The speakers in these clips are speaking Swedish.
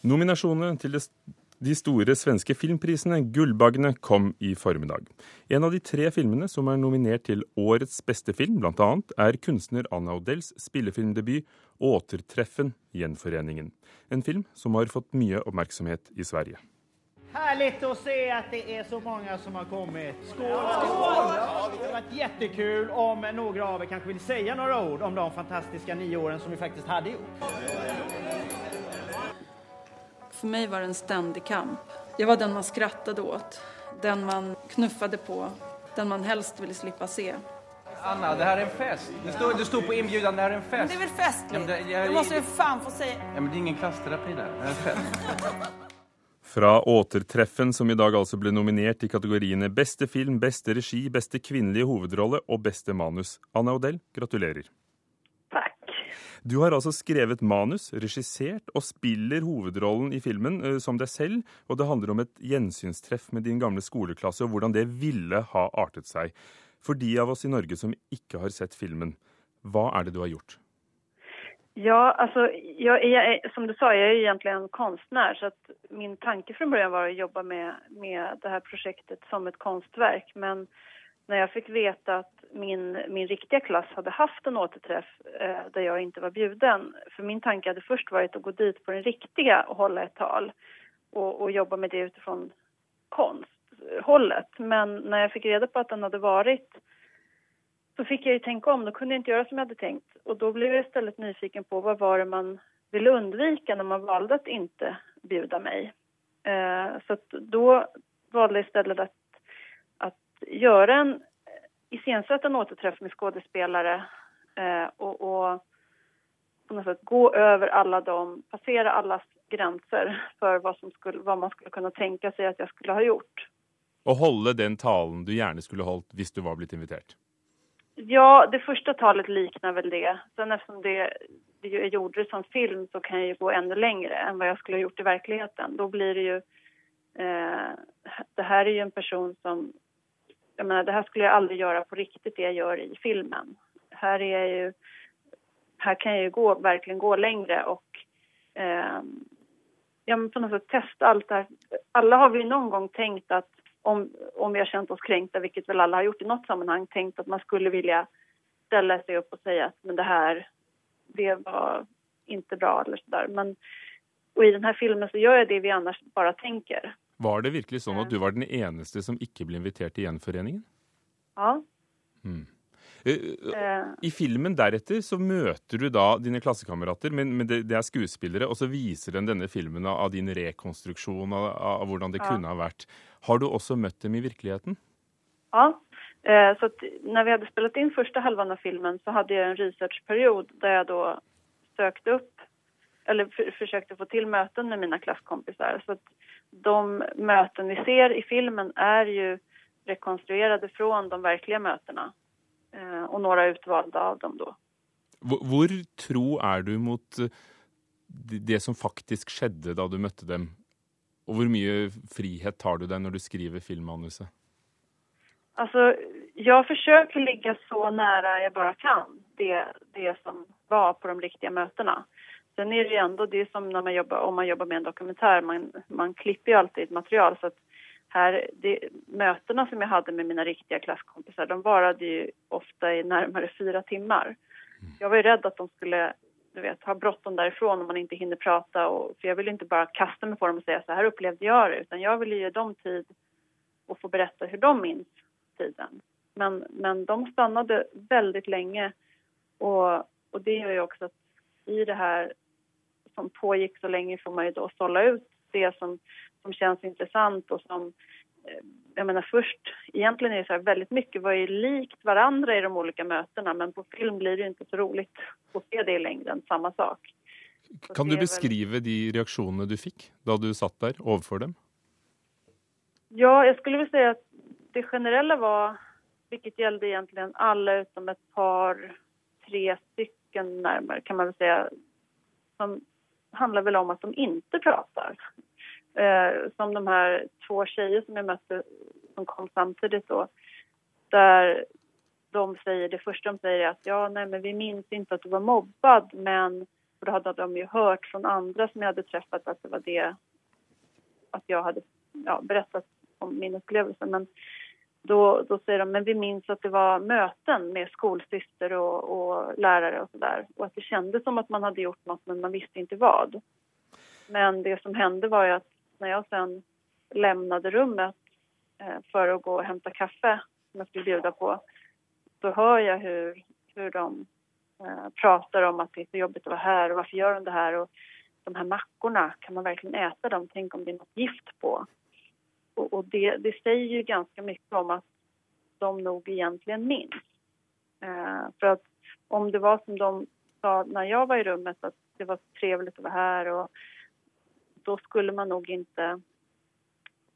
Nominasjonene til de store svenske filmprisene, Gullbagene, kom i formiddag. En av de tre filmene som er nominert til årets beste film, bl.a., er kunstner Anna Odells spillefilmdebut 'Återtreffen gjenforeningen'. En film som har fått mye oppmerksomhet i Sverige. Härligt att se att det är så många som har kommit. Skål! Skål! Det har varit jättekul om några av er kanske vill säga några ord om de fantastiska nio åren som vi faktiskt hade ihop. För mig var det en ständig kamp. Jag var den man skrattade åt, den man knuffade på, den man helst ville slippa se. Anna, det här är en fest. Det står, det står på inbjudan, det här är en fest. Det är väl festligt? Ja, men det, jag, det måste du fan få säga. Ja, men det är ingen klassterapi där. Det här är en fest. Fra Återtreffen, som i dag altså ble nominert i kategoriene beste film, beste regi, beste kvinnelige hovedrolle og beste manus. Anna Odell, gratulerer. Du har altså skrevet manus, regissert og spiller hovedrollen i filmen uh, som deg selv, og det handler om et gjensynstreff med din gamle skoleklasse og hvordan det ville ha artet seg. For de av oss i Norge som ikke har sett filmen, hva er det du har gjort? Ja, alltså, jag är, som du sa, jag är egentligen konstnär så att min tanke från början var att jobba med, med det här projektet som ett konstverk. Men när jag fick veta att min, min riktiga klass hade haft en återträff eh, där jag inte var bjuden. För min tanke hade först varit att gå dit på den riktiga och hålla ett tal och, och jobba med det utifrån konsthållet. Eh, Men när jag fick reda på att den hade varit så fick jag ju tänka om. Då kunde jag inte göra som jag hade tänkt. Och då blev jag istället nyfiken på vad var det man ville undvika när man valde att inte bjuda mig. Eh, så då valde jag istället att, att göra en iscensätta en återträff med skådespelare eh, och, och på något sätt gå över alla de, passera allas gränser för vad, som skulle, vad man skulle kunna tänka sig att jag skulle ha gjort. Och hålla den talen du gärna skulle hållit hvis du var blivit inviterad? Ja, det första talet liknar väl det. Sen eftersom det, det jag gjorde som film så kan jag ju gå ännu längre än vad jag skulle ha gjort i verkligheten. Då blir det ju... Eh, det här är ju en person som... Jag menar, det här skulle jag aldrig göra på riktigt, det jag gör i filmen. Här är jag ju... Här kan jag ju gå, verkligen gå längre och... Eh, ja, men på något sätt testa allt det här. Alla har vi någon gång tänkt att om, om vi har känt oss kränkta, vilket väl alla har gjort i något sammanhang, tänkt att man skulle vilja ställa sig upp och säga att men det här, det var inte bra eller sådär. Men och i den här filmen så gör jag det vi annars bara tänker. Var det verkligen så att du var den enaste som inte blev inviterad till genforeningen? Ja. Mm. I filmen därefter så möter du då dina klasskamrater, men, men det, det, är skådespelare och så visar den denna filmen av, av din rekonstruktion av, av hur det ja. kunde ha varit. Har du också mött dem i verkligheten? Ja, eh, så när vi hade spelat in första halvan av filmen så hade jag en researchperiod där jag då sökte upp eller för, försökte få till möten med mina klasskompisar. Så att de möten vi ser i filmen är ju rekonstruerade från de verkliga mötena eh, och några utvalda av dem då. Hur tro är du mot eh, det som faktiskt skedde då du mötte dem och hur mycket frihet tar du dig när du skriver filmmanuset? Alltså, jag försöker ligga så nära jag bara kan det, det som var på de riktiga mötena. Sen är det ju ändå det som när man jobbar, om man jobbar med en dokumentär, man, man klipper ju alltid material så att här, det, mötena som jag hade med mina riktiga klasskompisar, de varade ju ofta i närmare fyra timmar. Mm. Jag var ju rädd att de skulle du vet, ha bråttom därifrån om man inte hinner prata. Och, för jag vill inte bara kasta mig på dem och säga så här upplevde jag det. Utan jag vill ge dem tid och få berätta hur de minns tiden. Men, men de stannade väldigt länge. Och, och det gör ju också att i det här som pågick så länge får man ju då sålla ut det som, som känns intressant och som Eh, jag menar först, egentligen är det så här, väldigt mycket var ju likt varandra i de olika mötena men på film blir det inte så roligt att se det i längden, samma sak. Så kan du beskriva väl... de reaktioner du fick då du satt där ovanför dem? Ja, jag skulle vilja säga att det generella var, vilket gällde egentligen alla utom ett par, tre stycken närmare kan man väl säga, som handlar väl om att de inte pratar. Eh, som de här två tjejer som jag mötte som kom samtidigt då. Där de säger, det första de säger är att ja, nej men vi minns inte att du var mobbad men och då hade de ju hört från andra som jag hade träffat att det var det att jag hade ja, berättat om min upplevelse. Men då, då säger de, men vi minns att det var möten med skolsyster och, och lärare och sådär. Och att det kändes som att man hade gjort något men man visste inte vad. Men det som hände var ju att när jag sen lämnade rummet eh, för att gå och hämta kaffe som jag skulle bjuda på så hör jag hur, hur de eh, pratar om att det är så jobbigt att vara här och varför gör de det här och de här mackorna, kan man verkligen äta dem? Tänk om det är något gift på? Och, och det, det, säger ju ganska mycket om att de nog egentligen minns. Eh, för att om det var som de sa när jag var i rummet att det var trevligt att vara här och då skulle man nog inte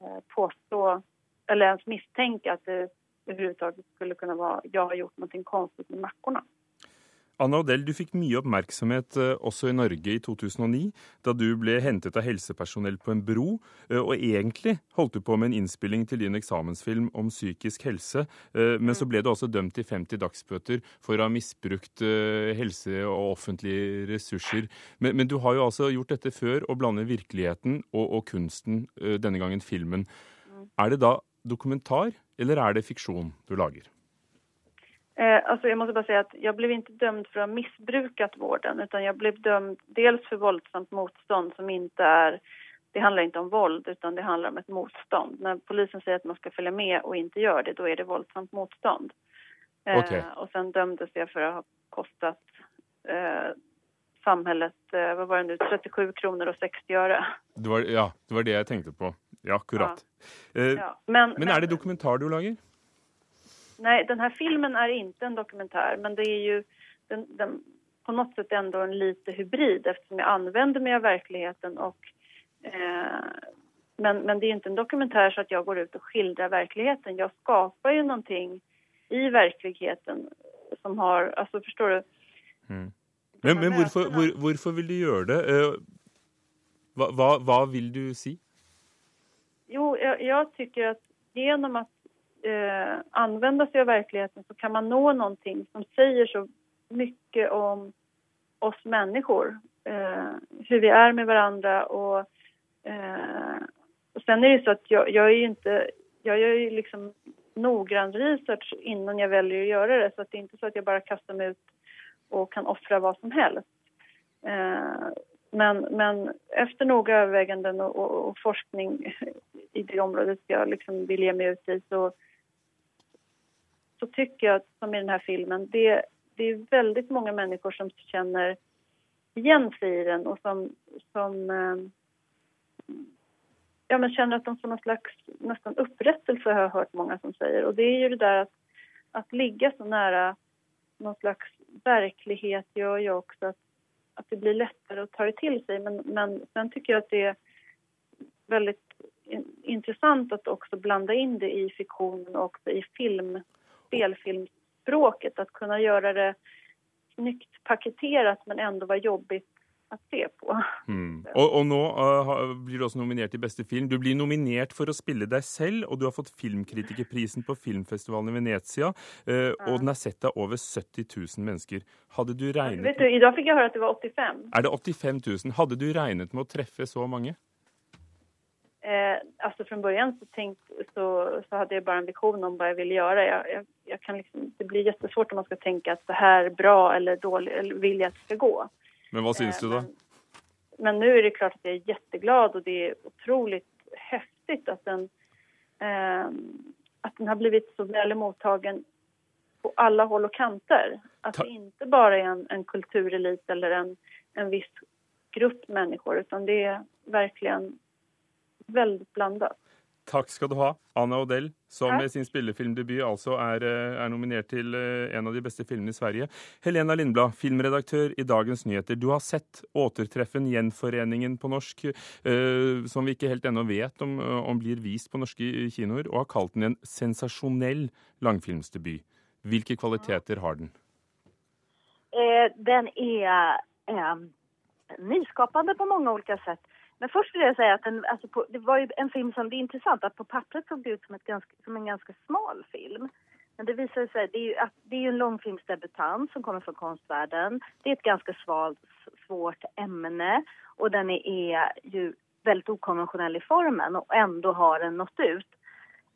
eh, påstå eller ens misstänka att det överhuvudtaget skulle kunna vara jag har gjort någonting konstigt med mackorna. Anna Odell, du fikk mye oppmerksomhet eh, også i Norge i 2009, da du ble hentet av helsepersonell på en bro. Eh, og egentlig holdt du på med en innspilling til din eksamensfilm om psykisk helse, eh, men så ble du også dømt til 50 dagsbøter for å ha misbrukt helse og offentlige ressurser. Men, men, du har jo altså gjort dette før, å blande virkeligheten og, og kunsten, denne gangen filmen. Mm. Er det da dokumentar, eller er det fiksjon du lager? Eh, alltså jag måste bara säga att jag blev inte dömd för att ha missbrukat vården utan jag blev dömd dels för våldsamt motstånd som inte är det handlar inte om våld utan det handlar om ett motstånd. När polisen säger att man ska följa med och inte gör det, då är det våldsamt motstånd. Eh, okay. och sen dömdes jag för att ha kostat eh, samhället, eh, vad var det nu, 37 kronor och 60 öre. Det var, ja, det var det jag tänkte på. Ja, akkurat. Ja. Eh, ja. Men, men, är det dokumentär du lagar? Nej, den här filmen är inte en dokumentär, men det är ju den, den, på något sätt ändå en lite hybrid eftersom jag använder mig av verkligheten och eh, men, men det är inte en dokumentär så att jag går ut och skildrar verkligheten. Jag skapar ju någonting i verkligheten som har, alltså förstår du? Mm. Men, men varför, var, varför vill du göra det? Uh, vad, vad, vad vill du säga? Jo, jag, jag tycker att genom att eh, använda sig av verkligheten så kan man nå någonting som säger så mycket om oss människor. Eh, hur vi är med varandra och, eh, och sen är det så att jag, jag är ju inte, jag gör ju liksom noggrann research innan jag väljer att göra det så att det är inte så att jag bara kastar mig ut och kan offra vad som helst. Eh, men, men efter noga överväganden och, och, och, forskning i det området jag liksom vill ge mig ut i så så tycker jag, som i den här filmen, det, det är väldigt många människor som känner igen sig i den och som, som eh, ja, men känner att de får någon slags nästan upprättelse har jag hört många som säger. Och det är ju det där att, att ligga så nära någon slags verklighet gör ju också att, att det blir lättare att ta det till sig. Men, men sen tycker jag att det är väldigt intressant att också blanda in det i fiktion och också i film spelfilmspråket. Att kunna göra det snyggt paketerat men ändå vara jobbigt att se på. Mm. Och, och nu uh, blir du också nominerad till bästa film. Du blir nominerad för att spela dig själv och du har fått filmkritikerprisen på filmfestivalen i Venezia. Uh, ja. Och den har sett av över 70 000 människor. Hade du räknat... Vet du, idag fick jag höra att det var 85. Är det 85 000? Hade du räknat med att träffa så många? Eh, alltså från början så, tänkt, så, så hade jag bara en vision om vad jag ville göra. Jag, jag, jag, kan liksom, det blir jättesvårt om man ska tänka att det här är bra eller dåligt, eller vill jag att det ska gå. Men vad syns eh, du då? Men, men, nu är det klart att jag är jätteglad och det är otroligt häftigt att den, eh, att den har blivit så väl mottagen på alla håll och kanter. Att Ta det inte bara är en, en kulturelit eller en, en viss grupp människor utan det är verkligen väldigt blandat. Tack ska du ha, Anna Odell, som med sin spillefilmdebut alltså är, eh, är nominerad till eh, en av de bästa filmerna i Sverige. Helena Lindblad, filmredaktör i Dagens Nyheter. Du har sett återträffen Gjenforeningen på norsk, eh, som vi inte helt ännu vet om, eh, om blir vist på norska kinoer, och har kallat den en sensationell långfilmsdebut. Vilka kvaliteter har den? Eh, den är eh, nyskapande på många olika sätt. Men först vill jag säga att den, alltså på, det var ju en film som, det är intressant att på pappret såg det ut som, ett ganska, som en ganska smal film. Men det visar sig, det är ju, att det är ju en långfilmsdebutant som kommer från konstvärlden. Det är ett ganska svalt, svårt ämne och den är ju väldigt okonventionell i formen och ändå har den nått ut.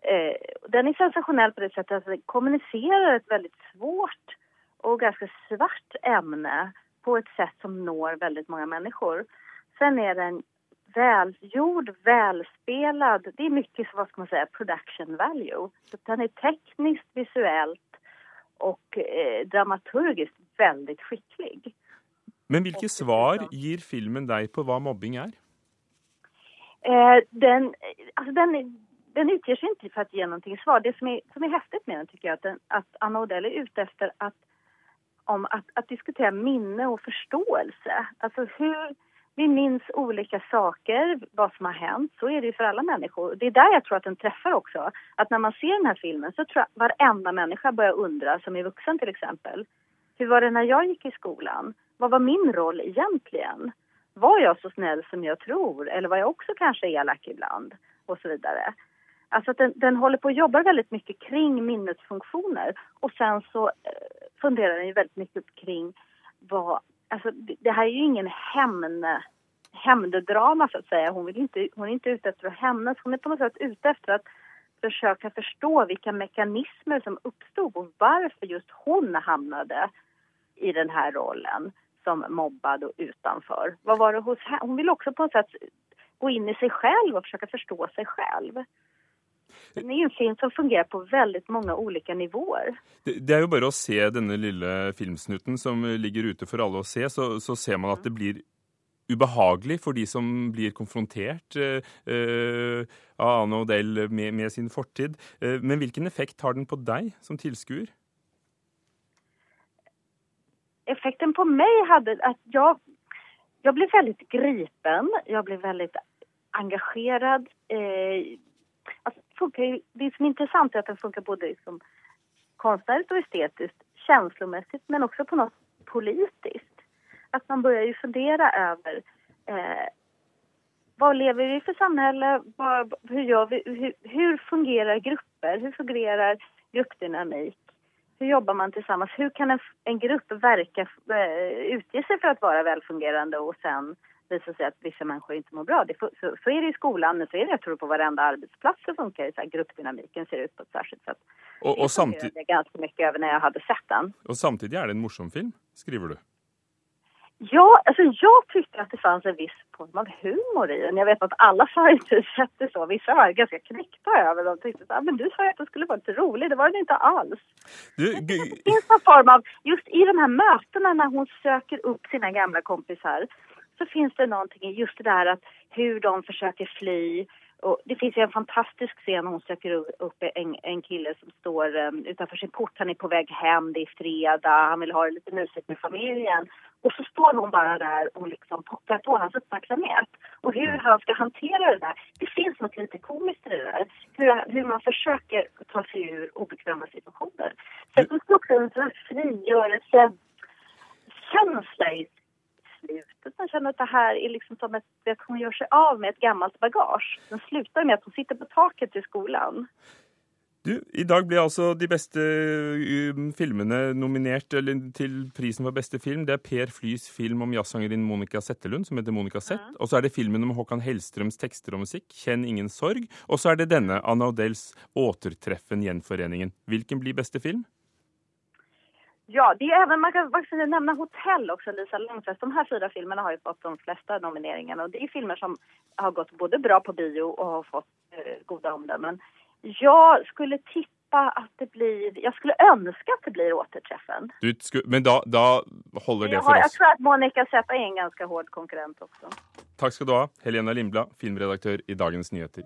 Eh, den är sensationell på det sättet att den kommunicerar ett väldigt svårt och ganska svart ämne på ett sätt som når väldigt många människor. Sen är den välgjord, välspelad. Det är mycket, vad ska man säga, production value. Så den är tekniskt, visuellt och eh, dramaturgiskt väldigt skicklig. Men vilka svar ger filmen dig på vad mobbing är? Eh, den, alltså den, den utger sig inte för att ge någonting svar. Det som är, som är häftigt med den tycker jag att, den, att Anna Odell är ute efter att, om att, att diskutera minne och förståelse. Alltså hur vi minns olika saker, vad som har hänt. Så är det ju för alla människor. Det är där jag tror att den träffar också. Att när man ser den här filmen så tror jag varenda människa börjar undra, som är vuxen till exempel. Hur var det när jag gick i skolan? Vad var min roll egentligen? Var jag så snäll som jag tror? Eller var jag också kanske elak ibland? Och så vidare. Alltså att den, den håller på att jobba väldigt mycket kring minnesfunktioner. Och sen så eh, funderar den ju väldigt mycket kring vad alltså, det här är ju ingen hämnd, hämnddrama så att säga. Hon, vill inte, hon är inte ute efter att hämnas. Hon är på något sätt ute efter att försöka förstå vilka mekanismer som uppstod och varför just hon hamnade i den här rollen som mobbad och utanför. Vad var det hos henne? Hon vill också på något sätt gå in i sig själv och försöka förstå sig själv. Det är ju en film som fungerar på väldigt många olika nivåer. Det, det är ju bara att se denna lilla filmsnutten som ligger ute för alla att se, så, så ser man att det blir ubehagelig för de som blir konfrontert eh, eh, av Anne Odell med, med, sin fortid. Eh, men vilken effekt har den på dig som tillskuer? Effekten på mig hade att jag, jag blev väldigt gripen, jag blev väldigt engagerad. Eh, Alltså, funkar det som är intressant är att den funkar både liksom konstnärligt och estetiskt, känslomässigt men också på något politiskt. Att man börjar ju fundera över eh, vad lever vi för samhälle? Vad, hur, gör vi, hur, hur fungerar grupper? Hur fungerar gruppdynamik? Hur jobbar man tillsammans? Hur kan en, en grupp verka, eh, utge sig för att vara välfungerande och sen visar sig att vissa människor inte mår bra. Det, så, så är det i skolan, men så är det jag tror på varenda arbetsplats så funkar det så här, gruppdynamiken ser ut på ett särskilt sätt. Och, och samtidigt... Det ganska mycket över när jag hade sett den. Och samtidigt är det en morsom film, skriver du? Ja, alltså jag tyckte att det fanns en viss form av humor i den. Jag vet att alla sa inte sett det så. Vissa var ganska knäckta över det. tyckte att men du sa att det skulle vara lite rolig. Det var den inte alls. Du, det finns någon form av, just i de här mötena när hon söker upp sina gamla kompisar så finns det någonting i just det där att hur de försöker fly. Och det finns ju en fantastisk scen hon söker upp en, en kille som står um, utanför sin port. Han är på väg hem, det är fredag, han vill ha det lite mysigt med familjen. Och så står hon bara där och liksom pockar på hans uppmärksamhet. Och hur han ska hantera det där. Det finns något lite komiskt i det där. Hur, hur man försöker ta sig ur obekväma situationer. Så det finns också en frigörelsekänsla frigörelse känsla i slutet. Man känner att det här är liksom som ett, att hon gör sig av med ett gammalt bagage. Den slutar med att hon sitter på taket i skolan. Du, I dag blir altså de beste um, filmene nominert eller, til prisen for beste film. Det er Per Flys film om jazzsangerinnen Monica Settelund, som heter Monica Sett. Ja. Og så er det filmen om Håkan Hellstrøms tekster og musikk, 'Kjenn ingen sorg'. Og så er det denne, Anna Odells 'Återtreffen gjenforeningen'. Hvilken blir beste film? Ja, det är även, man kan faktiskt nämna Hotell också, Lisa Långfest. De här fyra filmerna har ju fått de flesta nomineringarna och det är filmer som har gått både bra på bio och har fått eh, goda omdömen. Jag skulle tippa att det blir, jag skulle önska att det blir återträffen. Du, men då, då håller det jag för har, oss. Jag tror att Monica Zeta är en ganska hård konkurrent också. Tack ska du ha, Helena Lindblad, filmredaktör i Dagens Nyheter.